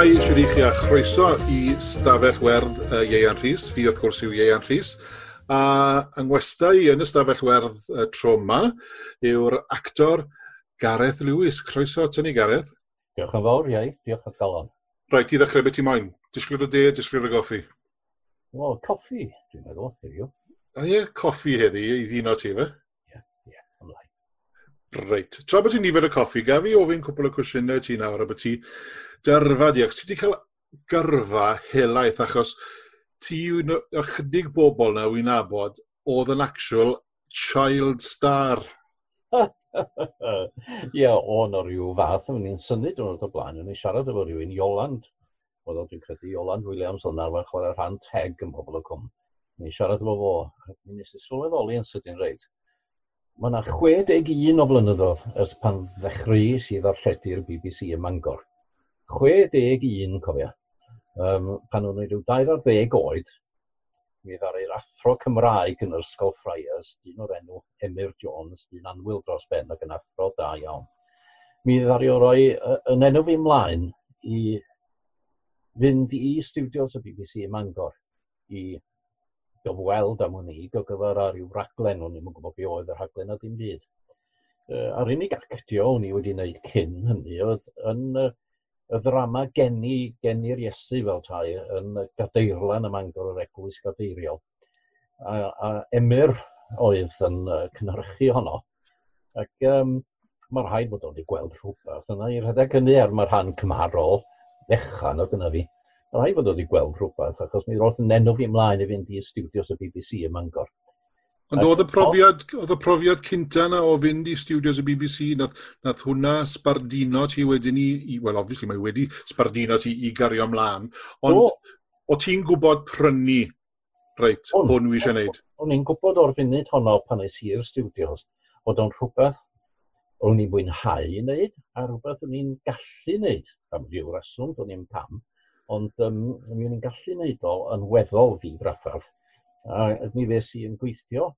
Shwmai, Siwrichi a chroeso i Stafell Werdd uh, Ieian Rhys. Fi wrth gwrs yw Ieian Rhys. A yng ngwestau yn y Stafell Werdd uh, tro yma yw'r actor Gareth Lewis. Croeso at ni, Gareth. Diolch yn fawr, iau. Diolch yn galon. Rhaid i ddechrau beth i moyn. Disgwyl o de, disgwyl o goffi. O, coffi, dwi'n meddwl, heddiw. O ie, coffi heddi i ddino ti fe. Reit. Tra bod ti'n nifer y coffi, gaf i ofyn cwpl o cwestiynau ti nawr a bod ti dyrfa di. Ac ti wedi cael gyrfa helaeth achos ti yw'n ychydig bobl na wy'n abod oedd yn actual child star. Ie, o'n o ryw fath, o'n i'n syni dwi'n o'r blaen, o'n i'n siarad efo rhywun, Ioland, oedd o dwi'n credu, Ioland Williams o'n arfer chwarae rhan teg yn bobl o cwm. O'n i'n siarad efo fo, mi nes i sylweddoli yn sydyn reit, Mae yna 61 o flynyddoedd ers pan ddechreuais i ddarlledu'r BBC ym Mangor. 61 cofia. Um, pan o'n i ryw 20 oed, mi ddaru'r athro Cymraeg yn yr ysgol Friars, dyn o'r enw Emyr Jones, dyn anwyl dros ben ac yn athro da iawn. Mi ddaru o roi yn enw fi mlaen i fynd i studios y BBC ym Mangor i gyfweld am hynny o gyfer ar ryw raglen, o'n i'n gwybod be oedd y rhaglen a dim byd. Uh, a'r unig actio o'n i wedi wneud cyn hynny oedd yn uh, y ddrama geni, geni'r Iesu fel tai yn gadeirlan y mangor yr eglwys gadeiriol. A, a emyr oedd yn uh, cynhyrchu honno. Ac um, mae'r rhaid bod o'n wedi gweld rhywbeth yna i rhedeg hynny er ar mae'r rhan cymharol fechan o gyna fi. Rhaid fod wedi gweld rhywbeth, achos mi roedd yn enw fi ymlaen i fynd i studios y BBC ym Mangor. Ond oedd y profiad, oedd y profiad cynta na o fynd i studios y BBC, nath, nath hwnna sbardino ti wedyn i, i well, obviously mae wedi sbardino ti i gario ymlaen, ond o, o ti'n gwybod prynu, reit, on, hwn wi eisiau gwneud? O'n i'n gwybod o'r funud honno pan eis i'r studios, oedd o'n rhywbeth o'n i'n mwynhau i wneud, a rhywbeth o'n i'n gallu wneud, am ryw reswm, o'n i'n pam ond um, mi o'n i'n gallu wneud o yn weddol fi draffarth. A mi fes i yn gweithio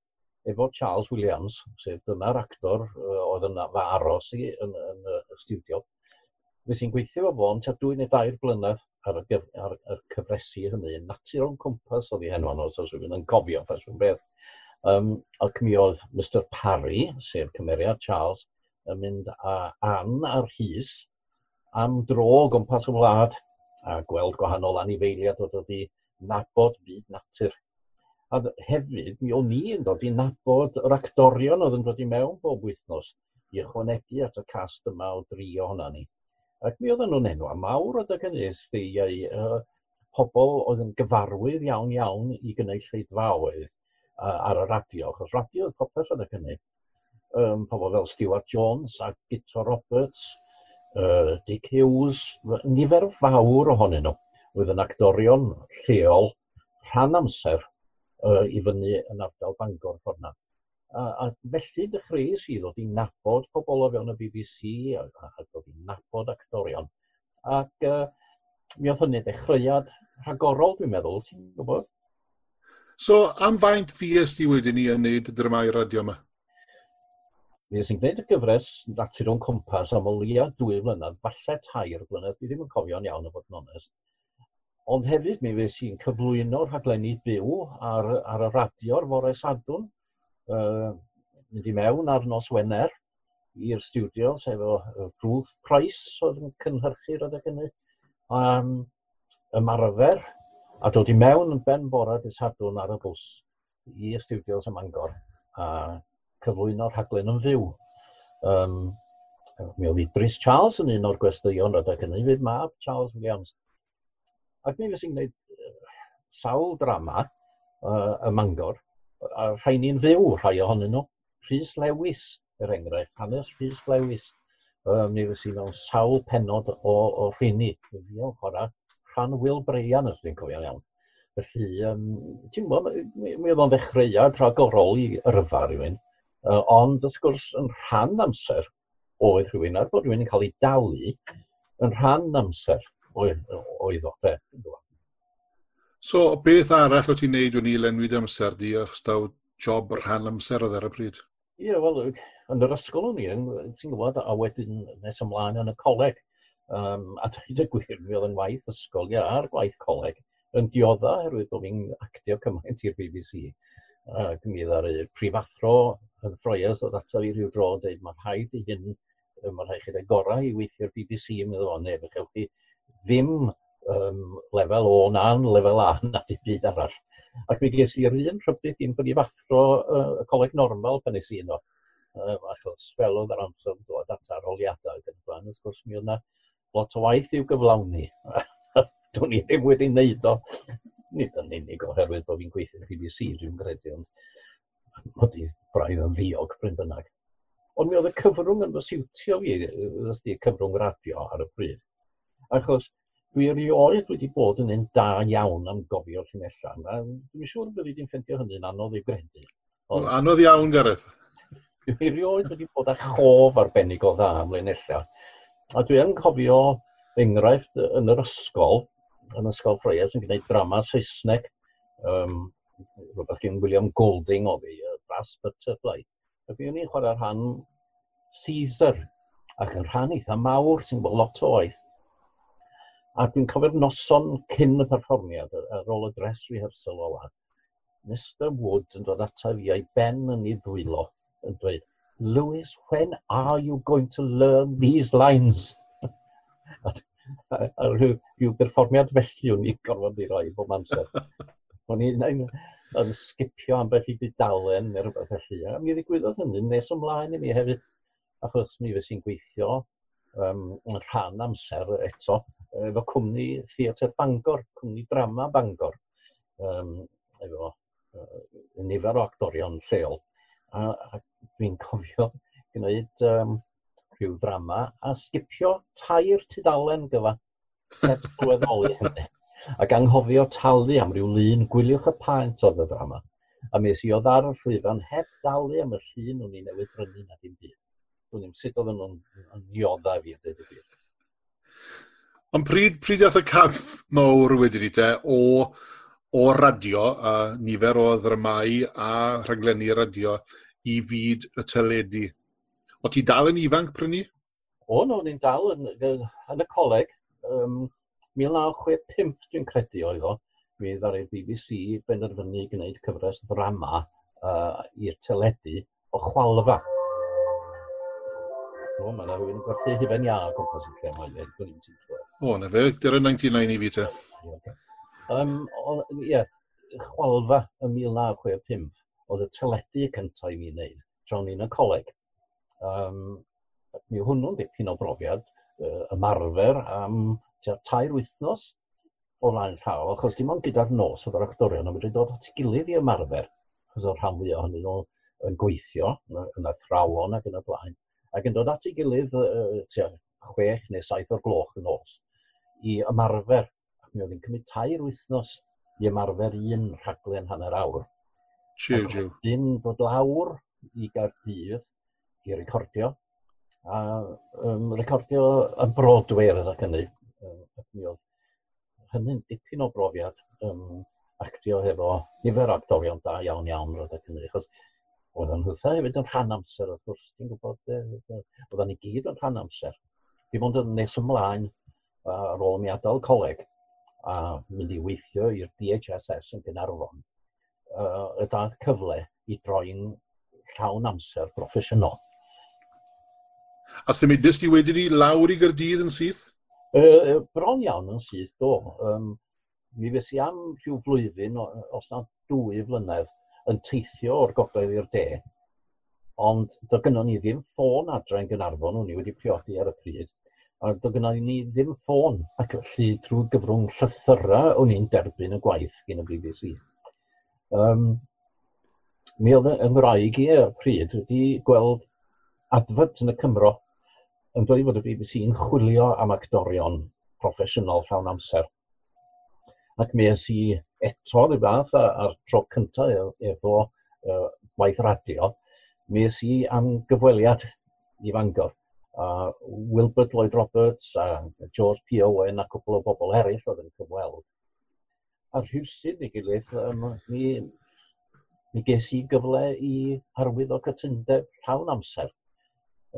efo Charles Williams, sef dyna'r actor uh, oedd yna fa aros i yn, yn, yn y studio. Fes i'n gweithio efo fo'n tua dwy neu dair blynedd ar y, ar, ar cyfresu hynny. Natur o'n cwmpas oedd i henwan os oes rhywun yn cofio ffasiwn beth. Um, ac mi oedd Mr Parry, sef cymeriad Charles, yn mynd a, an ar hys am dro gwmpas y wlad a gweld gwahanol anifeiliad o dod i nabod byd natur. A hefyd, mi o'n i'n dod i nabod yr actorion oedd yn dod i mewn bob wythnos i ychwanegu at y cast yma o dri honna ni. Ac mi oedden nhw'n enw, enwa mawr o dygynnus ddeiau uh, pobl oedd yn gyfarwydd iawn iawn i gwneud lleidfaoedd uh, ar y radio, achos radio oedd popeth oedd y cynnig. Um, pobl fel Stuart Jones a Gito Roberts, uh, Dick Hughes, nifer fawr ohonyn nhw oedd yn actorion lleol rhan amser uh, i fyny yn ardal Bangor ffordd A, a felly dechreuais i ddod i nabod pobl o fewn y BBC a, a ddod i nabod actorion. Ac uh, mi oedd hynny dechreuad rhagorol, dwi'n meddwl, ti'n gwybod? So, am faint fi ysdi wedyn ni yn wneud y dramau radio yma? Mi nes i'n gwneud y gyfres natur o'n cwmpas am o leia dwy flynedd, falle tair flynedd, dwi ddim yn cofio'n iawn o fod yn onest. Ond hefyd mi fes i'n cyflwyno rhaglenni byw ar, ar y radio'r fore sadwn, uh, mynd i mewn ar nos Wener i'r studio, sef o Groove Price oedd yn cynhyrchu'r adeg hynny, um, ymarfer, a dod i mewn yn ben bora dy sadwn ar y bws i'r y studios ym Mangor. A cyflwyno rhaglen yn fyw. Um, mi oedd Idris Charles yn un o'r gwesteion rhedeg yn fydd mab Charles Williams. Ac mi fes i'n gwneud sawl drama uh, y Mangor, a rhai ni'n fyw, rhai ohonyn nhw. Rhys Lewis, er enghraifft, hanes Rhys Lewis. Um, mi fes fysi mewn sawl penod o, o rhini. Mi fi o'n chwarae rhan Will Brian, os dwi'n cofio'n iawn. Felly, um, ti'n gwybod, mi, mi oedd o'n ddechreuad rhagorol i yrfa rhywun. Uh, ond wrth gwrs yn rhan amser oedd rhywun ar bod rhywun yn cael ei dalu yn rhan amser oedd o beth. So, beth arall o ti'n neud wni lenwyd amser di achos daw job rhan amser oedd ar y bryd? Ie, yeah, wel, yn yr ysgol o'n i, ti'n gwybod, a wedyn nes ymlaen yn y coleg. Um, a dweud y gwir, mi oedd yn waith ysgol, ia, a'r gwaith coleg yn diodda, herwydd bod fi'n actio cymaint i'r BBC. Ac mi ddaru prifathro yn ffroeth oedd ato fi rhyw dro yn dweud, mae'n rhaid i hyn, mae'n rhaid i chi gorau i weithio'r BBC yn meddwl, ne, fe chewch chi ddim um, lefel o na'n lefel A na di byd arall. Ac mi ges i'r un rhywbeth i'n bod i fathro uh, y coleg normal pan nes i yno. Uh, achos fel oedd yr amser yn dod at arholiadau ac yn blaen, wrth gwrs mi oedd yna lot o waith i'w gyflawni. Dwi'n i ddim wedi wneud o nid yn unig oherwydd bod fi'n gweithio yn BBC, dwi'n credu, ond Ydy, braidd yn ddiog, bryn bynnag. Ond mi oedd y cyfrwng yn fysiwtio fi, ddysdi, cyfrwng radio ar y bryd. Achos dwi erioed wedi bod yn un da iawn am gofio llinella. A dwi'n siŵr bod wedi'n ffendio hynny'n anodd i gredu. Ond... Anodd iawn, Gareth. Dwi erioed wedi bod â chof arbennig o dda am linella. A dwi yn cofio enghraifft yn yr ysgol, yn ysgol Freias, yn gwneud drama Saesneg. Um, rhywbeth gen William Golding o fi, y Brass Butterfly. A fi o'n i'n chwarae rhan Caesar, ac yn rhan eitha mawr sy'n bod lot o waith. A dwi'n cofio'r noson cyn y perfformiad ar ôl y dress rehearsal o. Mr Wood yn dod ata fi a'i ben yn ei ddwylo yn dweud, Lewis, when are you going to learn these lines? a, a, a, rhyw, rhyw berfformiad felly o'n i gorfod i roi bob amser. O'n i'n yn sgipio am beth i dudalen neu rhywbeth felly. A mi ddigwyddodd hynny nes ymlaen i mi hefyd, achos mi fes i'n gweithio um, rhan amser eto efo cwmni Theatr Bangor, cwmni drama Bangor, um, efo uh, nifer o actorion lleol. A, a dwi'n cofio gwneud um, rhyw ddrama a sgipio tair tudalen gyfa heb gweddoli hynny ac anghofio talu am ryw lun gwyliwch y paent oedd y drama, a mes i oedd ar y llwyfan heb dalu am y llun o'n i newydd brynu na dim byd. Dwi'n ddim sut oedden nhw'n nioddau fi a dweud y byd. Ond pryd, pryd oedd y caff mawr wedi ni te o, o radio, a nifer o ddramau a rhaglenni radio i fyd y teledu? O ti dal yn ifanc prynu? O, no, ni'n dal yn, yn y coleg. Um, 1965, dwi'n credu oedd o, mi ddaru'r BBC benderfynu gwneud cyfres ddrama uh, i'r teledu o chwalfa. O, mae yna rhywun yn gwerthu hufen ia o gwmpas y crem o'i dweud, dwi'n ti'n clywed. O, na fe, dyr 99 i fi te. Um, Ie, yeah, chwalfa ym 1965 oedd y teledu cyntaf i mi wneud, tra o'n i'n y coleg. Um, mi hwnnw'n dipyn o brofiad uh, ymarfer am tua tair wythnos o flaen llaw, achos dim ond gyda'r nos oedd yr actorion yn medru dod at gilydd i ymarfer, achos o'r rhan fwyaf ohonyn nhw yn gweithio, yn athrawon ac yn y blaen, ac yn dod at ei gilydd uh, tua chwech neu saith o'r gloch yn nos i ymarfer. Ac mi oedd hi'n cymryd tair wythnos i ymarfer un rhaglen hanner awr. Siw, siw. Dim dod lawr i Gaerdydd i recordio, a um, recordio yn Broadway ar ydych hynny. Um, ac mi oedd hynny'n dipyn o brofiad um, actio hefo nifer o actorion da iawn iawn roedd y Cymru. achos oedd yn hwtha hefyd yn rhan amser, wrth gwrs, ti'n gwybod, oedd ni gyd yn rhan amser. Dim ond yn nes ymlaen ar ôl mi adael coleg a mynd i weithio i'r DHSS yn Gynarfon, uh, y daeth cyfle i droi'n llawn amser proffesiynol. A sy'n mynd i wedyn ni lawr i Gyrdydd yn syth? Yy, bron iawn yn syth do. Um, mi fes i am rhyw flwyddyn, os na dwy flynedd, yn teithio o'r gogledd i'r de. Ond do gynnon ni ddim ffôn adre yn Gynarfon, o'n i wedi priodi ar y pryd. A do gynnon ni ddim ffôn, ac felly trwy gyfrwng llythyra o'n i'n derbyn y gwaith gen y BBC. Um, mi oedd yng Nghymraeg i ar y pryd wedi gweld adfod yn y Cymro yn dweud fod y BBC yn chwilio am actorion proffesiynol llawn amser. Ac mi mes i eto rhyw fath a'r tro cyntaf e-, efo uh, waith radio, mi mes i am gyfweliad i Fangor. A Wilbert Lloyd Roberts a George P. Owen a cwpl o bobl eraill oedd yn cyfweld. A rhywsyd i gilydd, um, mi, mi ges i gyfle i arwydd o cytundeb llawn amser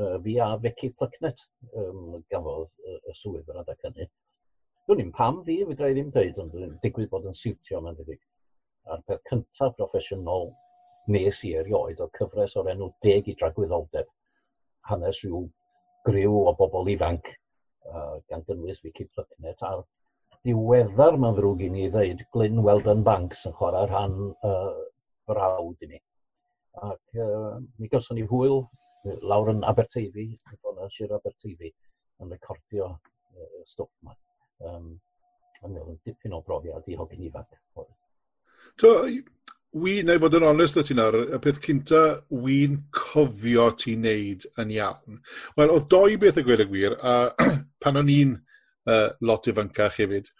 uh, fi a Becky Plycnet um, gafodd y, y swydd yr adeg hynny. Dwi'n ni'n pam fi, fe drai ddim dweud, ond dwi'n digwydd bod yn siwtio yma'n debyg. A'r peth cyntaf proffesiynol nes i erioed o cyfres o'r enw deg i dragwyddoldeb. Hanes rhyw griw o bobl ifanc uh, gan gynnwys Vicky Plycnet a'r diweddar mae'n ddrwg i ni ddweud Glyn Weldon Banks yn chwarae rhan uh, brawd i ni. Ac uh, mi gawson ni hwyl lawr yn Aberteifi, yn Sir Aberteifi, yn recordio uh, stwff yma. Um, yn dipyn o brofiad i hogyn ifanc. So, wi, neu fod yn onest o ti'n ar, y peth cynta wi'n cofio ti'n neud yn iawn. Wel, oedd doi beth y gweud y gwir, a pan o'n i'n uh, lot ifancach hefyd,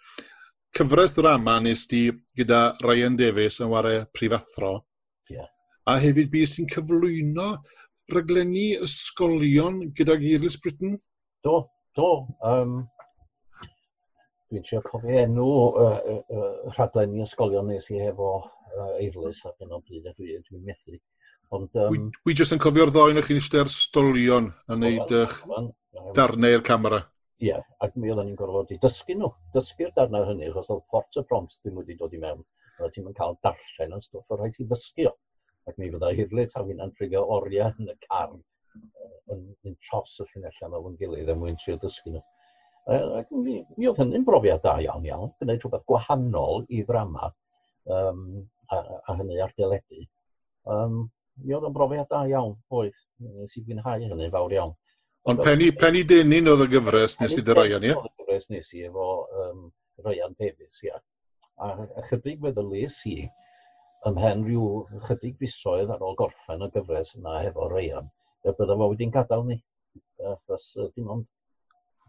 cyfres drama nes di gyda Ryan Davies yn ware prifathro, yeah. a hefyd bys ti'n cyflwyno raglenni ysgolion gyda Iris Britain? Do, do. Um, dwi'n trio cofio enw uh, uh, rhaglenni ysgolion nes i hefo uh, Eirlis ac yn o bryd a dwi'n dwi methu. Ond, um, wi, wi jyst yn cofio'r ddoen o'ch chi'n eistedd stolion a wneud eich darnau i'r camera. Ie, yeah, ac mi oedden ni'n gorfod i dysgu nhw, dysgu'r darnau hynny, achos oedd port y prompt ddim wedi dod i mewn, Oedd ti'n cael darllen yn stwff o rhaid i ddysgu o ac mi fydda hirle taw fi'n trigio oriau yn y car yn yn tros y llinellau yma yn gilydd am mwyn trio dysgu nhw. Ac mi, mi oedd hynny'n brofiad da iawn iawn, gwneud rhywbeth gwahanol i ddrama um, a, a hynny ar deledu. Um, mi oedd yn brofiad da iawn, oedd. Nes i fwynhau hynny fawr iawn. Ond penny, penny denyn oedd y gyfres nes i dy Ryan, ie? Oedd y gyfres nes i efo um, Ryan Davies, ie. A, a chydig feddylis i, ymhen rhyw chydig fisoedd ar ôl gorffen y gyfres yna efo Reian, y bydda fo wedi'n gadael ni. Achos uh, dim ond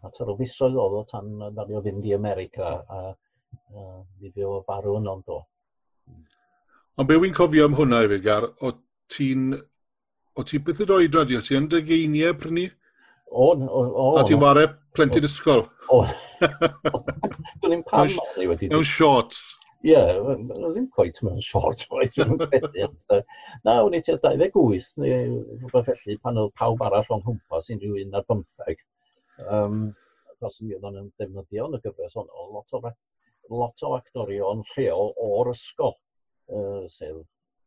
mater o fisoedd oedd o tan ddario fynd i America a, a fi o farw yn ond o. Ond be wy'n cofio am hwnna hefyd, Gar, o ti'n... O ti beth yd oed i? O ti yn dy geiniau prynu? O, o, o. A ti'n ware plentyn ysgol? O. Dwi'n pam oedd wedi... Mewn shorts. Ie, yeah, ddim coet mewn short boys, dwi'n credu. Na, wni ti 28 neu rhywbeth felly pan oedd pawb arall o'n hwmpas unrhyw rhywun ar bymtheg. Um, Os mi oedden nhw'n defnyddio yn y gyfres, ond lot o, lot o actorion lleol o'r ysgol, uh, sef,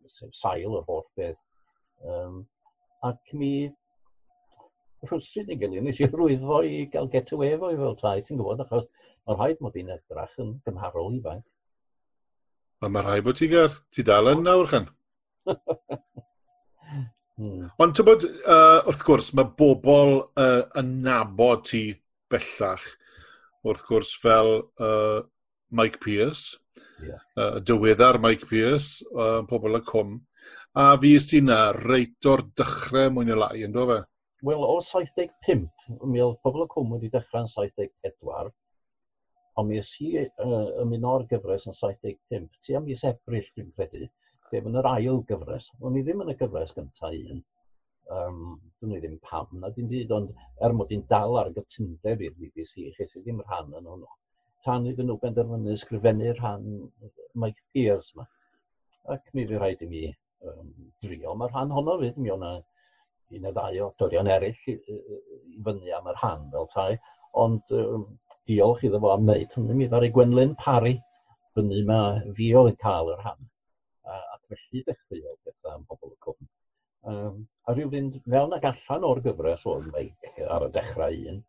sef sail yr holl beth. Um, ac mi rhwysyn i gilydd, nes i rwyddo i gael get away efo i fel tai, ti'n gwybod, achos mae'r rhaid mod i'n edrach yn gymharol ifanc. Ond mae rhaid bod ti gair. Ti dal yn nawr chan. hmm. Ond ti'n bod, uh, wrth gwrs, mae bobl uh, yn nabod ti bellach. Wrth gwrs, fel uh, Mike Pierce, yeah. uh, dyweddar Mike Pierce, uh, pobl y cwm. A fi ysdi na reit o'r dechrau mwyn y lai, yn do fe? Wel, o 75, mi oedd pobl y cwm wedi dechrau'n 74, Ond mi ys i uh, ymuno'r gyfres yn 75, ti am mis Ebrill dwi'n credu, sef yn yr ail gyfres, ond i ddim yn y gyfres gyntaf un. Um, dwi'n ddim pam na dim byd, ond er mod i'n dal ar gytundeb i'r BBC, chi sydd ddim rhan yn hwnnw. Tan iddyn nhw benderfynu ysgrifennu rhan Mike Pears yma. Ac mi fi rhaid i mi um, drio, mae'r rhan honno fydd, mi o'na un neu ddau o dorion eraill i, i, i fyny am yr rhan fel tai, ond um, diolch iddo fo am wneud hynny. Mi ddari Gwenlyn Parry fyny mae fi oedd yn cael yr han. A, ac felly dechreuodd bethau am bobl y cwm. Um, a rhyw fynd mewn ac allan o'r gyfres oedd meic ar y dechrau un.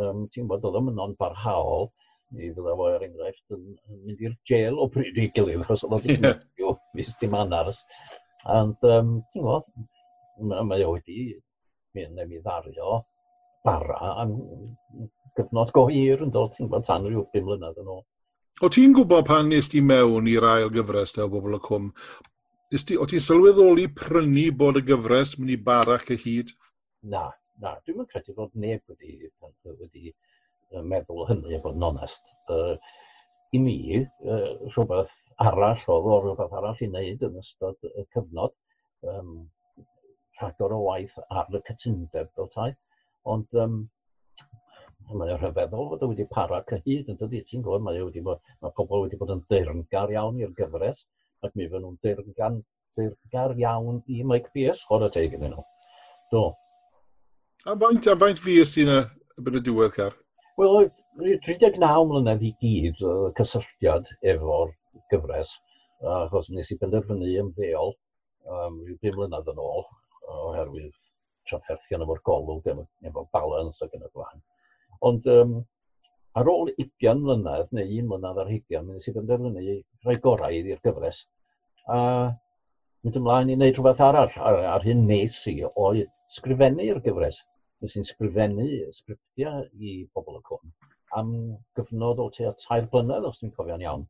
Um, ti'n bod oedd yn non-barhaol, mi fydda fo er enghraifft yn, yn mynd i'r gel o bryd i gilydd, achos oedd o'n yeah. mis dim anars. Ond um, ti'n gwybod, mae o wedi mynd am mi ddario bara am gyfnod go hir yn dod, ti'n gwybod, tan rhyw 5 mlynedd yn ôl. O ti'n gwybod pan nes ti mewn i'r ail gyfres te o bobl y cwm, ti, o ti'n sylweddoli prynu bod y gyfres mynd i barach y hyd? Na, na, dwi'n mynd credu bod neb wedi, wedi meddwl hynny, bod yn onest. Uh, I mi, uh, rhywbeth arall oedd o rhywbeth arall i wneud yn ystod y cyfnod, um, rhagor o waith ar y cytundeb fel tai. Ond um, mae o'n rhyfeddol fod o wedi para cyhyd yn dydy, ti'n gwybod, mae, wedi bod, mae pobl wedi bod yn deyrngar iawn i'r gyfres, ac mi fydden nhw'n deyrngar, deyrngar iawn i Mike Pierce, chod o teg iddyn nhw. Do. A faint, a faint fi ys ti'n y byd y diwedd car? Wel, 39 mlynedd i gyd uh, cysylltiad efo'r gyfres, achos uh, nes i benderfynu ymddeol um, rhyw 5 mlynedd yn ôl, oherwydd trafferthion efo'r golwg, efo balans ac yn y blaen. Ond um, ar ôl 20 mlynedd neu un mlynedd ar 20, mi nes i benderfynu rhai gorau i'r gyfres. A mynd ymlaen i wneud rhywbeth arall. Ar, ar hyn nes i oedd sgrifennu'r gyfres. Nes i'n sgrifennu sgriptiau i bobl y cwm am gyfnod o tua tair blynedd, os dwi'n cofio'n iawn.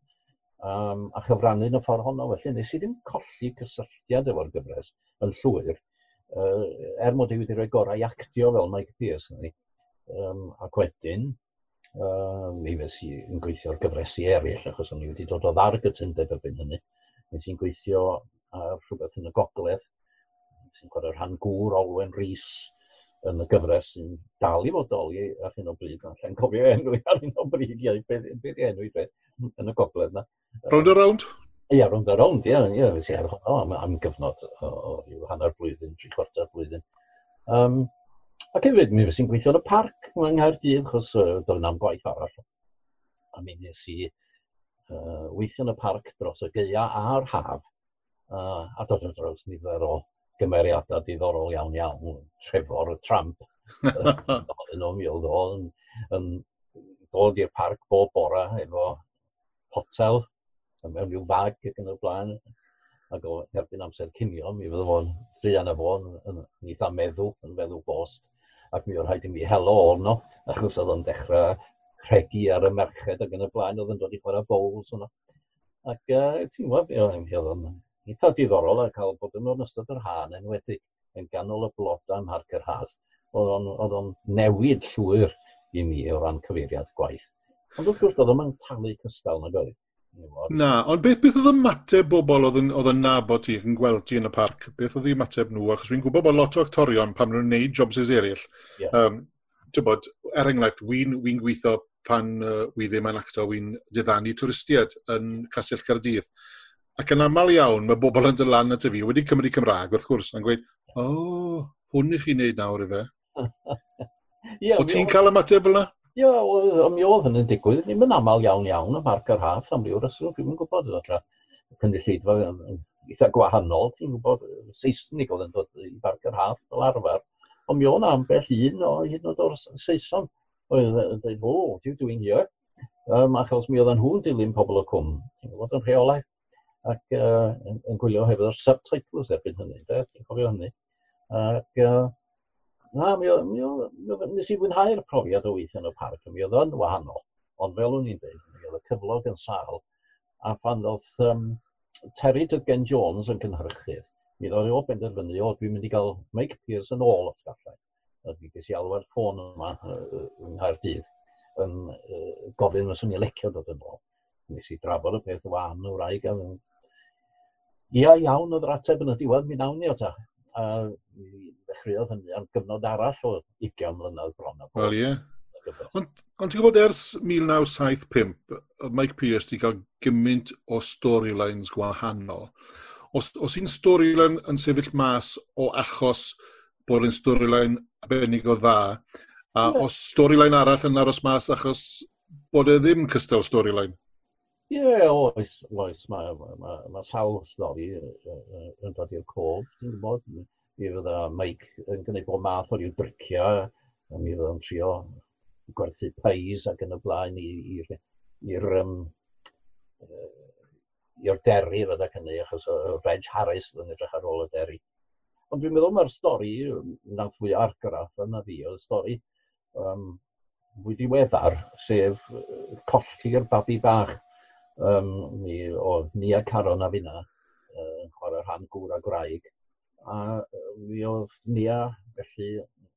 Um, a chyfrannu yn y ffordd honno, felly nes i ddim colli cysylltiad efo'r gyfres yn llwyr, uh, er mod i wedi rhoi gorau actio fel Mike Pierce yn ni. Um, ac wedyn, uh, mi fes i yn gweithio ar gyfresu eraill, achos o'n i wedi dod o ddar gytundeb erbyn hynny. Nes i'n gweithio ar rhywbeth yn y gogledd, sy'n chwarae rhan gŵr Olwen Rhys yn y gyfres sy'n dal i fodoli ar hyn o bryd. ond lle'n cofio enw ar hyn o bryd, ie, beth, beth enw i beth yn y gogledd yna. Round around? Ie, yeah, round around, ie. fes i ar yeah, am, am gyfnod o, o, o hanner blwyddyn, tri chwarter blwyddyn. Um, Ac hefyd, mi fes i'n gweithio yn y parc yng Nghaerdydd, chos uh, doedd na'm gwaith arall. A mi nes i uh, weithio yn y parc dros y geia a'r haf, uh, a dod yn dros nifer o gymeriadau diddorol iawn iawn, trefor y tramp, yn o mi oedd o, yn, yn dod i'r parc bob bora efo hotel, mewn rhyw fag ac yn y blaen, ac o erbyn amser cinio, mi fydde fo'n druan a fo'n yn, yn, eitha meddw, yn feddw bost ac mi oedd rhaid i mi helo orno, achos oedd o'n dechrau rhegi ar y merched ac yn y blaen, oedd yn dod i chwarae bowls hwnna. Ac uh, ti'n gwybod, oedd o'n eitha diddorol a cael bod yn o'n ystod yr hân enwedig yn ganol y bloda ym harc yr has. Oedd o'n newid llwyr i mi o ran cyfeiriad gwaith. Ond wrth gwrs, oedd o'n talu cystal na goedd. Na, ond beth, beth oedd ymateb bobl oedd yn, oedd yn nabod ti yn gweld ti yn y parc? Beth oedd ymateb nhw? Achos fi'n gwybod bod lot o actorion pam nhw'n gwneud jobs eraill. Yeah. Um, bod, er enghraifft, wy'n wy gweithio pan uh, wy ddim yn actor, wy'n diddannu twristiad yn Castell Cardydd. Ac yn aml iawn, mae bobl yn dylan at y fi wedi Cymru Cymraeg, wrth gwrs, yn gweud, o, oh, hwn i chi wneud nawr i fe. yeah, o ti'n cael ymateb fel yna? Ie, yeah, mi oedd yn digwydd, ddim yn aml iawn iawn y marc yr haff am ryw reswm, dwi'n yn gwybod yna tra cynulleidfa eitha gwahanol, ti'n gwybod, Saesnig oedd yn dod i marc yr haff fel arfer, ond mi oedd ambell un o hyd yn oed o'r Saeson, oedd yn dweud, o, what dwi'n hir. Um, achos mi oedd yn hwn dilyn pobl o cwm, ti'n gwybod, yn rheolaeth, ac uh, yn, yn gwylio hefyd o'r subtitles erbyn hynny, de, ti'n cofio hynny. Ac uh, Na, mi, mi, mi, nes i fwynhau'r profiad o weithio yn y parc, mi oedd yn wahanol, ond fel o'n i'n dweud, mi oedd y cyflog yn sal, a pan oedd um, Terry Dudgen Jones yn cynhyrchydd, mi oedd e o benderfynu, o, dwi'n mynd i gael Mike Pierce yn ôl os gallai. A mi ges i alwad ffôn yma yng Nghaerdydd yn uh, gofyn os o'n i lecio dod yn ôl. Nes i drafod y peth o wahan o'r rhaid gan Ia iawn oedd yr ateb yn y diwedd, mi nawn ni o ta a mi ddechreuodd hynny ar gyfnod arall o 20 mlynedd bron. Wel ie. Ond on ti'n gwybod ers 1975, Mike Pierce wedi cael gymaint o storylines gwahanol. Os, os un storyline yn sefyll mas o achos bod yn storyline arbennig o dda, a os storyline arall yn aros mas achos bod e ddim cystal storyline. Ie, yeah, oes, oes, mae mae, mae, mae sawl stori yn dod i'r cof, dwi'n gwybod. Mi fydda Mike yn gwneud bod math o ryw driciau, a mi fydda'n trio gwerthu peis ac yn y blaen i'r um, i'r deri fydda hynny, achos o Reg Harris yn edrych ar ôl y deri. Ond dwi'n meddwl mae'r stori, na'n fwy argraff yna fi, oedd y stori um, fwy diweddar, sef colli'r babi bach um, mi oedd Nia Caron a fi yn uh, chwarae rhan gŵr a graig, a mi oedd Nia, felly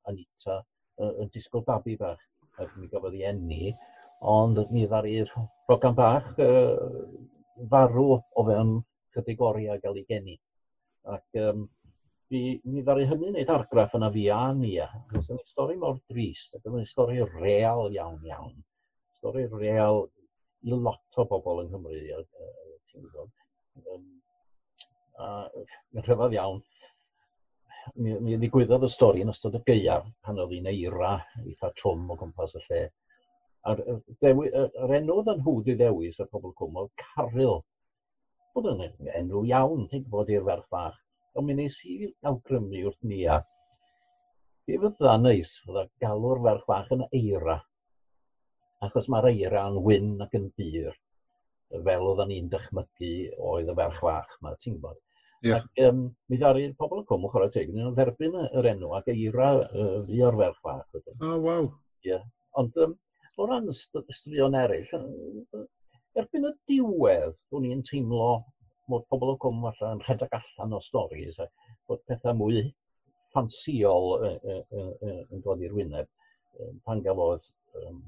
Anita, uh, yn disgwyl babi bach, ac mi gafodd ei enni, ond mi ddari'r rogan bach uh, farw o fewn chydig oriau gael ei geni. Ac um, mi, mi ddari hynny wneud argraff yna fi a ni. Oedd yn stori mor drist, ac yn stori real iawn iawn. Stori real i lot o bobl yng Nghymru. Yym, a yn rhyfedd iawn, mi, mi ddigwyddodd y stori yn ystod y gaeaf pan oedd hi'n eira eitha trwm o gwmpas y lle. A'r, dewi, yr enw oedd yn hwd i ddewis y pobl cwm oedd Caryl. Oedd yn enw iawn, ti'n gwybod, i'r ferch bach. Ond mi nes i awgrymu wrth ni a. Fe fydda neis, fydda galw'r ferch bach yn eira achos mae'r eira yn wyn ac yn dyr, fel oedden ni'n dychmygu oedd y ferch fach yma, ti'n gwybod. Yeah. Ac um, mi ddari pobl y cwm o chwarae teg, nhw'n dderbyn yr enw ac eira uh, fi o'r ferch fach. O, oh, waw. Yeah. Ond um, o ran ystrion eraill, erbyn y diwedd, o'n i'n teimlo bod pobl y cwm falle yn rhedeg allan o storys, bod pethau mwy ffansiol yn dod i'r wyneb pan gafodd um,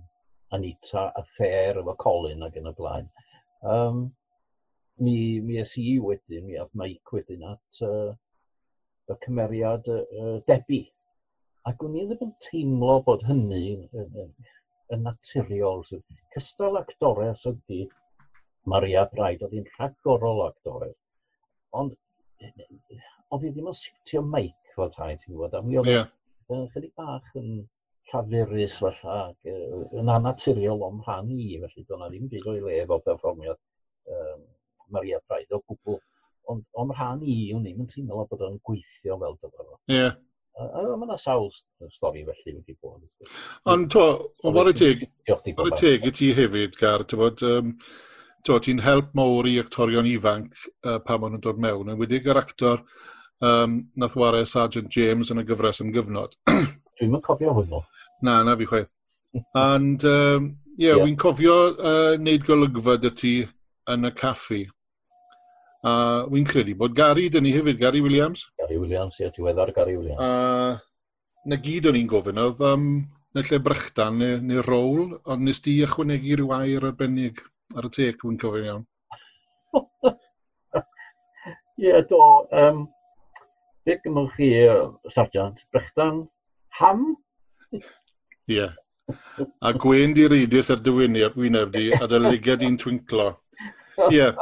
Anita a Fair efo Colin ac yn y blaen. Um, mi, mi es i wedyn, mi oedd Mike wedyn at uh, y cymeriad uh, Debi. Ac o'n i ddim yn teimlo bod hynny yn, yn, yn naturiol. Cystal actores ydy Maria Braid, oedd hi'n rhagorol actores. Ond oedd hi ddim yn siwtio Mike fel tai, ti'n gwybod? A mi oedd yeah. chydig bach yn lladfurus falle, ac yn anaturiol o'n rhan i, felly doedd ddim byd o'i le efo perfformiad um, Maria Praid o gwbl. Ond o'n rhan i, o'n i'm yn teimlo bod o'n gweithio fel dyfa fo. Ie. Yeah. Uh, Mae yna sawl stori felly wedi bod. Ond to, o bore teg, bore teg i ti hefyd, Gar, ti'n bod, um, to, ti'n help mawr i actorion ifanc uh, pa maen nhw'n dod mewn, yn wedi gyr actor um, nath ware Sergeant James yn y gyfres am gyfnod. Dwi'n mynd cofio hwnnw. Na, na fi chwaith. And, um, yeah, yeah. wy'n cofio uh, wneud golygfa dy ti yn y caffi. A uh, wy'n credu bod Gary dyn ni hefyd, Gary Williams. Gary Williams, ie, yeah, diweddar Gary Williams. A uh, na gyd o'n i'n gofyn, oedd um, na lle brychdan neu, neu rôl, ond nes di ychwanegu rhyw air arbennig ar y tec, wy'n cofyn iawn. Ie, yeah, do. Um, Fe gymwch chi, uh, Sargent, brychdan Ham? Ie. Yeah. A gwen di reidus ar er dy wyneb di, a dy ligad di'n twinclo. Ie. Yeah.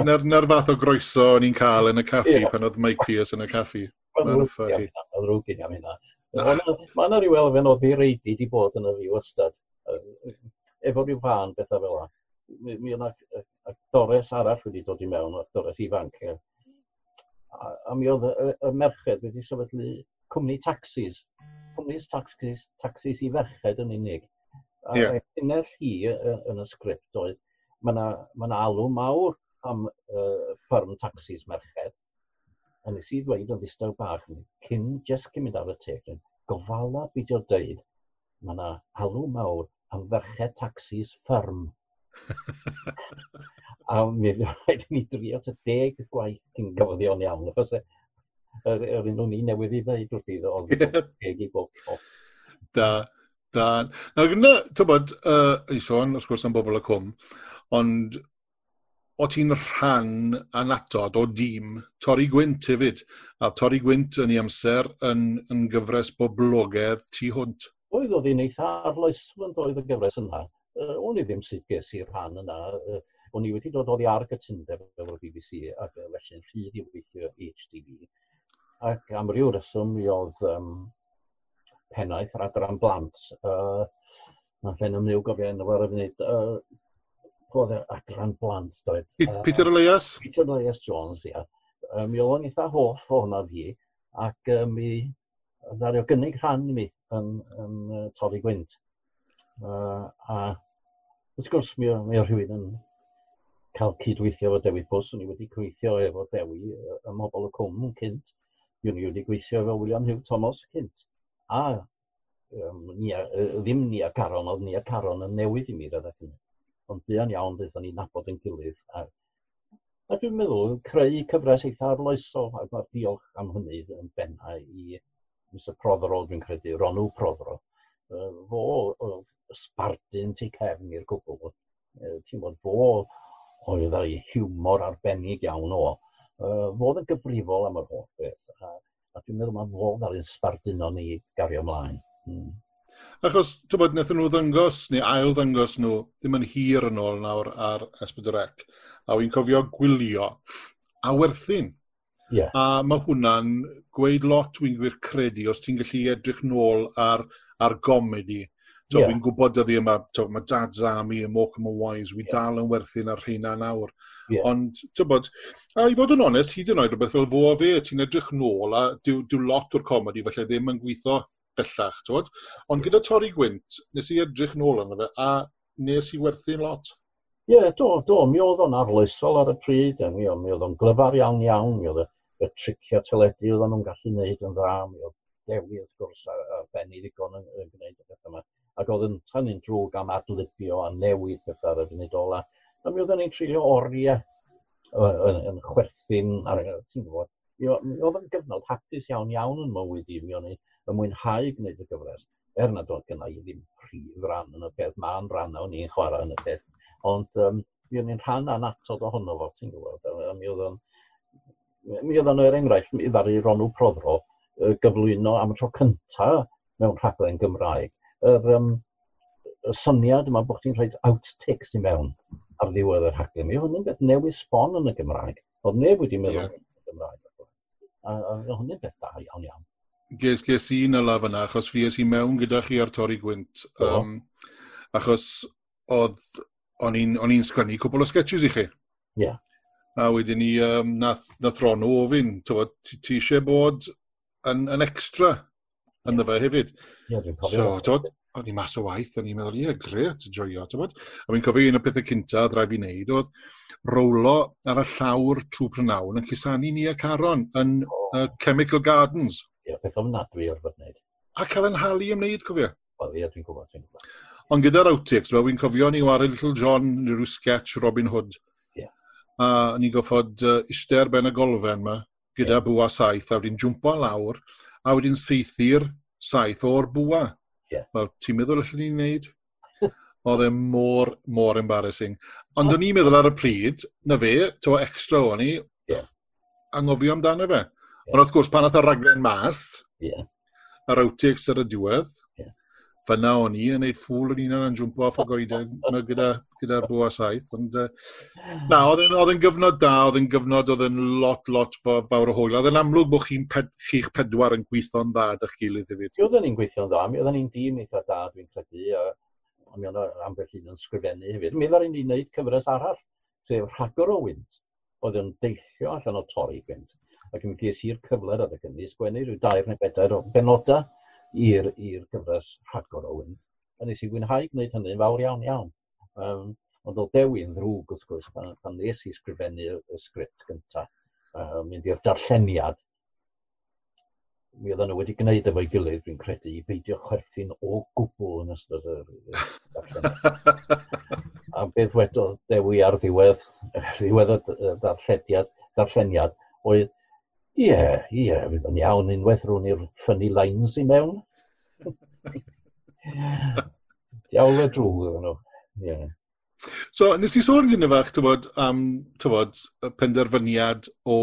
Na'r, nar fath o groeso o'n i'n cael yn y caffi yeah. pan oedd Mike Pierce yn y caffi. Mae'n uffa chi. Mae'n rwgyd am hynna. Mae yna rhyw elfen o ddireidi di bod yn y fi wastad. Efo rhyw fan bethau fel yna. Mi yna actores arall wedi dod i mewn, actores ifanc. A, a mi oedd y, y merched wedi sefydlu cwmni taxis. Cwmnis taxis, taxis i ferched yn unig. A yeah. unner hi yn y sgript oedd, mae yna ma alw mawr am uh, ffyrm taxis merched. A nes i ddweud yn ddistaw bach cyn jes cyn mynd ar y teg, gofala beidio dweud, mae yna alw mawr am ferched taxis ffyrm. a mi ddim rhaid ni drio at y deg gwaith cyn gyfoddion iawn, achos e- yr, yr un o'n i newydd i ddweud wrth iddo, oedd geg i bob. tro. Da, da. Nawr gyda, ti'n bod, uh, i sôn, wrth gwrs, am bobl y cwm, ond o ti'n rhan anatod o dîm Torri Gwynt hefyd. A Torri Gwynt yn ei amser yn, yn gyfres boblogaidd tu hwnt. Oedd oedd hi'n eitha arloesol oedd y gyfres yna. Uh, o'n i ddim sydd ges i'r rhan yna. Uh, o'n i wedi dod oddi ar gytundeb efo'r BBC ac felly'n rhydd i weithio HDB ac am ryw reswm mi oedd um, pennaeth yr adran blant, uh, Mae'n ffen ymwneud gofio enw ar y funud, uh, oedd adran blant, doedd. Uh, Peter Elias? Peter Elias Jones, ia. Uh, mi oedd yn eitha hoff o hwnna fi, ac uh, mi ddario gynnig rhan i mi yn, yn, uh, torri gwynt. Uh, a wrth gwrs mi, mi oedd rhywun yn cael cydweithio efo Dewi Pws, o'n i wedi cweithio efo Dewi y mhobl y cwm cynt mi wedi gweithio efo William Hugh Thomas cynt. A um, ni a, ddim ni a Caron, oedd ni a Caron yn newydd i mi rydych hynny. Ond buan iawn ddeithon ni nabod yn gilydd. A, a dwi'n meddwl, creu cyfres eitha arloesol, a mae'r diolch am hynny yn benna i Mr Prothero, dwi'n credu, Ronw Prothero. Uh, fo oedd sbardyn tu cefn i'r gwbl. Uh, ti'n bod fo oedd ei hiwmor arbennig iawn o uh, fod yn gyfrifol am yr holl beth. A, a dwi'n meddwl mae fod ar un sbarduno ni gario ymlaen. Mm. Achos, ti'n bod, wnaethon nhw ddyngos, neu ail ddyngos nhw, ddim yn hir yn ôl nawr ar S4C, a wy'n cofio gwylio a werthin. Yeah. A mae hwnna'n gweud lot wy'n gwir credu os ti'n gallu edrych nôl ar, ar gomedi So, yeah. fi'n gwybod dyddi yma, so, mae Dad's Army y Morecambe and Wise, wy yeah. dal yn werthu'n ar hynna nawr. Yeah. Ond, ti'n bod, a i fod yn onest, hyd yn oed rhywbeth fel fo a fe, ti'n edrych nôl, a dyw, dyw lot o'r comedi felly ddim yn gweithio bellach, ti'n bod? Ond gyda Torri Gwynt, nes i edrych nôl yna fe, a nes i werthu'n lot. Ie, yeah, do, do, mi oedd o'n arlysol ar y pryd, e, a mi oedd o'n glyfar iawn iawn, mi oedd y tricio teledu oedden nhw'n gallu wneud yn dda, mi oedd dewi wrth gwrs ar, ar ben i ddigon yn, yn gwneud y pethau yma ac oedd yn tan un drwg am adlybio a newid pethau ar y funud ola. A mi oedden ni'n trilio oriau yn, yn, chwerthin, ar y ti'n gwybod, mi oedd yn gyfnod hapus iawn iawn yn mywyd i, mi o'n i yn mwynhau gwneud y gyfres. Er nad oedd gynnau i ddim prif ran yn y peth, mae'n ran o'n i'n chwarae yn y peth. Ond um, mi o'n i'n rhan anatod ohono fo, ti'n gwybod, a mi oedd yn mi oedd yn er enghraifft i ddaru Ronw Prothro gyflwyno am y tro cyntaf mewn rhaglen Gymraeg yr, um, y syniad yma bod chi'n rhoi outtakes i mewn ar ddiwedd yr haglen. Mi hwnnw'n beth newydd sbon yn y Gymraeg. Oedd neb wedi meddwl yeah. yn y Gymraeg. A, a hwnnw'n beth da iawn iawn. Ges, ges i un ala fyna, achos fi es i mewn gyda chi ar Torri Gwynt. Um, achos oedd, o'n i'n sgwennu cwbl o sketches i chi. Ie. Yeah. A wedyn ni, um, nath, nath Ron o ofyn, ti eisiau bod yn, yn extra yn yeah. fe hefyd. Yeah, so, tywod, o'n i mas o waith, o'n i'n meddwl, ie, yeah, gret, joio, tywod. A fi'n cofio un o pethau cynta dra fi'n neud oedd rowlo ar y llawr trwy prynawn yn cusanu ni a Caron yn oh. uh, Chemical Gardens. Ie, yeah, peth ofnadwy o'r fod wneud. A cael yn halu ymwneud, cofio? Wel, ie, dwi'n gwybod, dwi'n gwybod. Ond gyda'r outtakes, fel fi'n cofio ni wario Little John neu rhyw sketch Robin Hood. Yeah. A ni'n goffod uh, eistedd ben y golfen yma gyda yeah. bwa saith a wedi'n jwmpo lawr a wedyn seithi'r saith o'r bwa. Yeah. Wel, ti'n meddwl allan ni'n neud? Oedd e mor, mor embarrassing. Ond o'n i'n meddwl ar y pryd, na fe, to extra o'n i, yeah. angofio amdano fe. Yeah. Ond wrth gwrs, pan oedd y raglen mas, yeah. yr outtakes ar y diwedd, yeah fyna o'n i yn neud ffwl o'n unan yn jwmpo off o goeden gyda'r gyda bwa saith. Ond, uh, na, oedd yn gyfnod da, oedd yn gyfnod oedd yn lot, lot fawr o hwyl. Oedd yn amlwg bod chi'n ped, chi'ch pedwar yn gweithio'n dda ydych gilydd i fi. oedden ni'n gweithio'n dda, mi oedden ni'n dîm eitha da, dwi'n credu, a, a mi oedden ambell un yn sgrifennu hefyd. Mi oedden ni'n gwneud cyfres arall, sef rhagor o wynt, oedd yn deillio allan o torri gwynt. Ac yn ges i'r cyfle oedd y gynnu, sgwennu rhyw dair neu bedair o benodau i'r gyfres rhagor Owen. A nes i wynhau gwneud hynny'n fawr iawn iawn. Um, ond o dewi'n ddrwg wrth gwrs pan, pan nes i sgrifennu y sgript gyntaf, um, mynd i'r darlleniad, mi oedden nhw wedi gwneud efo'i gilydd, dwi'n credu, i beidio chwerthin o gwbl yn ystod yr A beth wedodd dewi ar ddiwedd, ddiwedd y darlleniad, darlleniad oedd Ie, ie, fydd yn iawn unwaith rwy'n i'r ffynnu lines i mewn. Diawl y drwg oedden nhw. Yeah. So, nes i sôn gyda fach, tywod, am tywod, penderfyniad o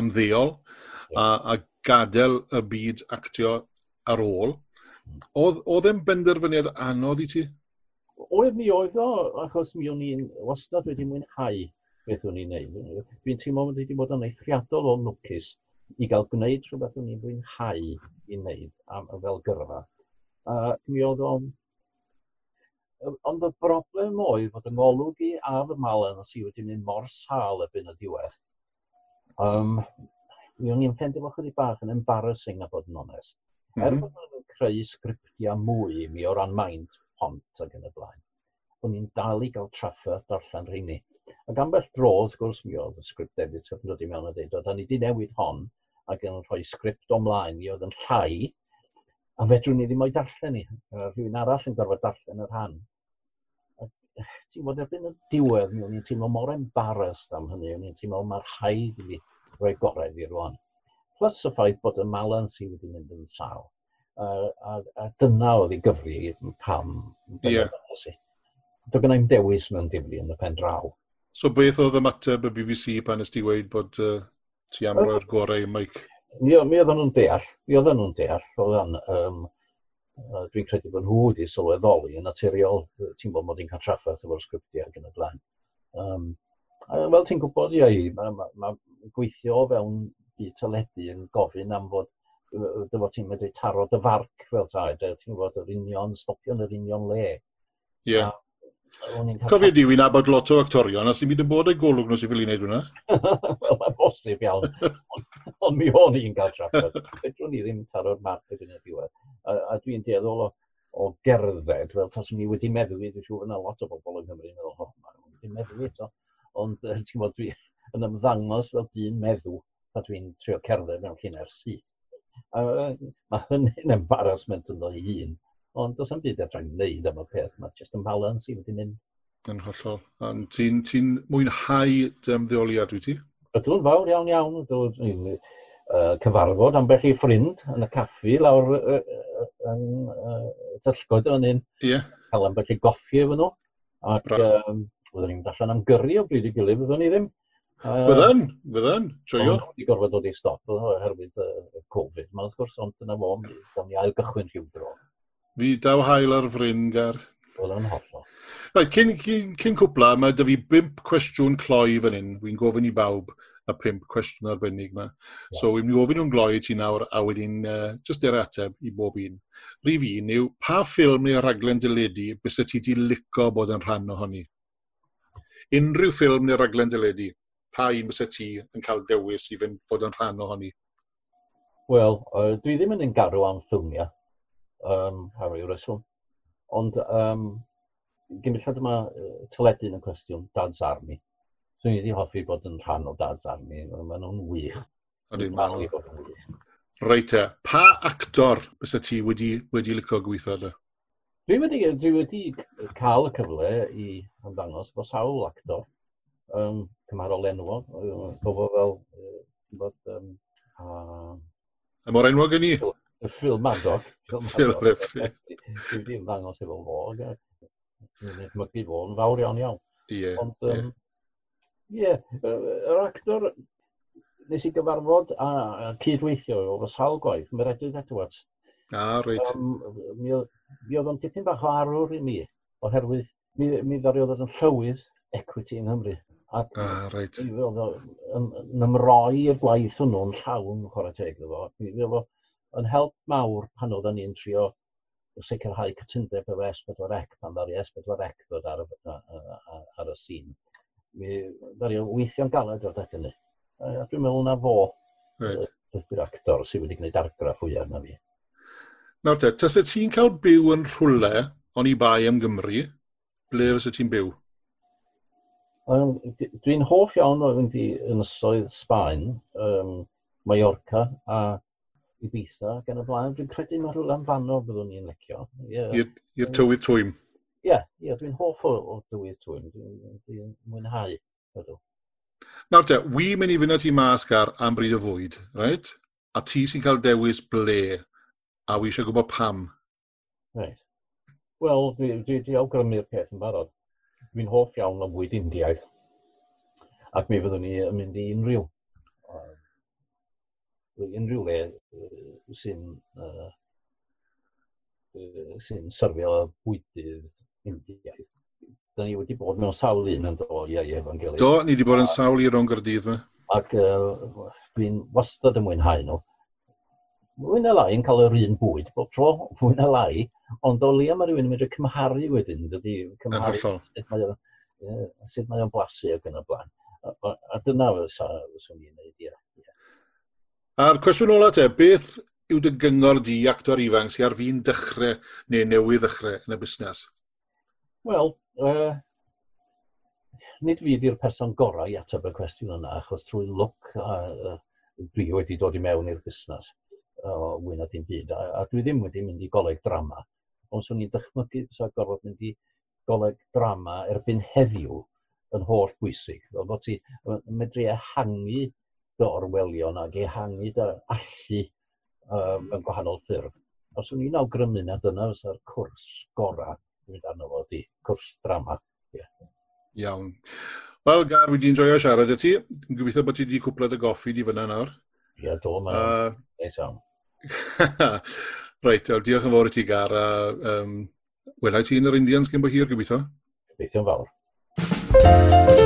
ymddeol yeah. a, a gadael y byd actio ar ôl. Oedd e'n benderfyniad anodd i ti? Oedd mi oedd o, achos mi o'n i'n wastad wedi mwynhau beth o'n i'n neud. Dwi'n teimlo wedi bod yn eithriadol o lwcus i gael gwneud rhywbeth o'n i'n fwynhau i wneud am fel gyrfa. A mi oedd o'n... Ond y broblem oedd fod yng ngolwg i a fy malen sydd wedi mynd mor sal ebyn y diwedd. Um, mi o'n i'n ffendio fo chydig bach yn embarrassing a bod yn onest. Mm -hmm. Er bod nhw'n creu sgriptiau mwy mi o ran maint, ffont ac yn y blaen, o'n i'n dal i gael traffa darllen rheini. Ac ambell dro, wrth gwrs, mi oedd y sgript editor yn dod i mewn a dweud, oedd ni wedi newid hon ac yn rhoi sgript omlaen i oedd yn llai, a fedrwn ni ddim o'i darllen ni. Rhywun arall yn gorfod darllen yr rhan. Eh, ti'n bod erbyn y diwedd, mi o'n i'n teimlo mor embarrassed am hynny, o'n i'n teimlo mae'r rhaid i roi gorau i rwan. Plus y ffaith bod y malans sydd wedi mynd yn sal. A, a, a, dyna oedd ei gyfri pam. Yeah. Doedd gen dewis mewn difri yn y pen draw. So beth oedd y mateb y BBC pan ysdi wedi bod uh, ti am roi'r gorau i Mike? Mi, mi oedden nhw'n deall, mi oedden nhw'n deall, oedden, um, dwi'n credu bod nhw wedi sylweddoli yn naturiol, ti'n bod mod i'n cael traffaeth efo'r sgriptiau ac yn y blaen. Um, fel ti'n gwybod ie, mae ma, ma gweithio fewn byd teledu yn gofyn am fod dyfod ti'n medru taro dy farc fel tai, e, ti'n fod yr union, stopio yn yr union le. Ie. Yeah. Cofio di, wy'n abod lot o actorion, a sy'n byd yn bod ei golwg nhw sy'n fel i wneud hwnna. Wel, mae'n bosib iawn. Ond mi o'n i'n cael trafod. Fedrwn ni ddim taro'r marc ydyn y diwedd. A, a dwi'n deddol o, o gerdded, fel tas ni wedi meddwl, dwi'n siŵr yna lot o bobl yng Nghymru yn meddwl, oh, mae'n wedi meddwl eto. Ond ti'n bod dwi yn ymddangos fel dyn meddwl, a dwi'n trio cerdded mewn llunau'r syth. A, mae hynny'n embarrassment yn ynddo i hun. Ond does am byd edrych yn wneud am y peth, mae jyst yn balans i wedi mynd. Yn hollol. Ti'n ti mwynhau dy ymddeoliad wyt ti? Ydw'n fawr iawn iawn. Ydw'n uh, cyfarfod am ambell i ffrind yn y caffi lawr yn uh, tyllgoed yn un. Ie. Yeah. Cael am ambell i goffi efo nhw. Ac um, byddwn ni'n allan am gyrru o bryd i gilydd, byddwn ni ddim. Uh, Byddwn, byddwn, joio. Ond wedi gorfod dod i stop oherwydd y uh, Covid, mae'n wrth gwrs, ond dyna fo, o'n i ail gychwyn rhyw dro. Fi daw hael ar fryn, Gar. Wel, hollol. Right, cyn, cyn, cyn cwpla, mae dy fi bimp cwestiwn cloi fan hyn. Wy'n gofyn i bawb y pimp cwestiwn arbennig yma. Yeah. So, wy'n mynd i ofyn nhw'n gloi ti nawr, a wedyn uh, just i'r ateb i bob un. Rif un yw, pa ffilm neu raglen dyledu bys ti di lico bod yn rhan ohoni? Unrhyw ffilm neu raglen dyledu, pa un bys ti yn cael dewis i fynd fod yn rhan ohoni? Wel, uh, dwi ddim yn un garw am ffilmiau um, ar ryw reswm. Ond um, gymryd yma teledu yn y cwestiwn, Dad's Army. Swn i wedi hoffi bod yn rhan o Dad's Army, maen nhw'n wych. Oedden nhw'n Reit e, pa actor bys ti wedi, wedi licio gweithio yna? Dwi wedi, dwi wedi cael y cyfle i ymddangos bod sawl actor um, cymharol enwog, gofo fel, bod, um, a... Y mor enwog yn i? Y ffilm Madoc. Ffilm Madoc. Dwi'n ddim ddangos efo fo. Dwi'n edmygu fo yn fawr iawn iawn. Ie. Ond, um, ie, yr actor nes i gyfarfod a, a cydweithio o sawl gwaith, mae'r Edwin Edwards. A, reit. Um, mi oedd o'n dipyn bach o arwr i mi, oherwydd mi, mi ddario ddod yn llywydd equity yng Nghymru. Ac ah, reit. mi oedd o'n ymroi y gwaith hwnnw'n llawn, chwarae teg, mi oedd yn help mawr pan oedden ni'n trio sicrhau cytundeb efo S4C pan ddari S4C ddod ar, ar, ar y sîn. Mi ddari weithio'n galed o'r deg hynny. A dwi'n meddwl na fo right. yw'r actor sydd wedi gwneud argraff fwyaf na fi. Nawr te, tas y ti'n cael byw yn rhwle o'n i bai am Gymru, ble fes y ti'n byw? Dwi'n hoff iawn o'r mynd i ynysoedd Sbaen, um, Mallorca a Ibiza gan y blaen. Dwi'n credu mae rhywle am fanno byddwn ni'n licio. Yeah. I'r tywydd twym. Ie, yeah, yeah, dwi'n hoff o, o dywydd twym. Dwi'n dwi mwynhau. Ydw. Nawr te, wi mynd i fynd at i mas gar am bryd o fwyd, right? A ti sy'n cael dewis ble, a wi eisiau gwybod pam. Right. Wel, dwi, dwi, dwi awgrymu'r peth yn barod. Dwi'n hoff iawn o fwyd Indiaidd. Ac mi fyddwn ni yn mynd i unrhyw unrhyw le sy'n uh, sy'n syrfio bwydydd Indiaidd. Da ni wedi bod mewn sawl un yn do i Evangelion. Do, ni wedi bod yn sawl i ro'n gyrdydd me. Ac uh, dwi'n wastad yn mwynhau nhw. Mwy na lai yn cael yr un bwyd bob tro, mwy na lai, ond o leia mae rhywun yn medru cymharu wedyn, dydy cymharu sut mae o'n blasu ac yn y blaen. A, a, a dyna fyswn i'n neud, ia. A'r cwestiwn ola te, beth yw dy gyngor di actor ifanc sy'n ar fi'n dechrau neu newydd ddechrau yn y busnes? Wel, uh, nid fi ydy'r person gorau i ateb y cwestiwn yna, achos trwy look a, uh, dwi wedi dod i mewn i'r busnes o uh, mwy na dim byd, a, a dwi ddim wedi mynd i goleg drama. Ond swn i'n dychmygu sa gorfod mynd i goleg drama erbyn heddiw yn holl bwysig. Fel bod ti medru ehangu fy orwelion ac ehangu dy allu um, yn gwahanol ffyrdd. Os o'n i'n awgrymu na dyna fysa'r cwrs gorau dwi'n arno fo di, cwrs drama. Yeah. Iawn. Wel, Gar, wedi enjoio siarad y ti. Yn gobeithio bod ti wedi cwplad y goffi di fyna nawr. Ie, yeah, do, mae'n uh... Reit, diolch yn fawr i ti, Gar. A, um, welai ti yn yr Indians gyn bo hir, gobeithio? Gobeithio'n fawr.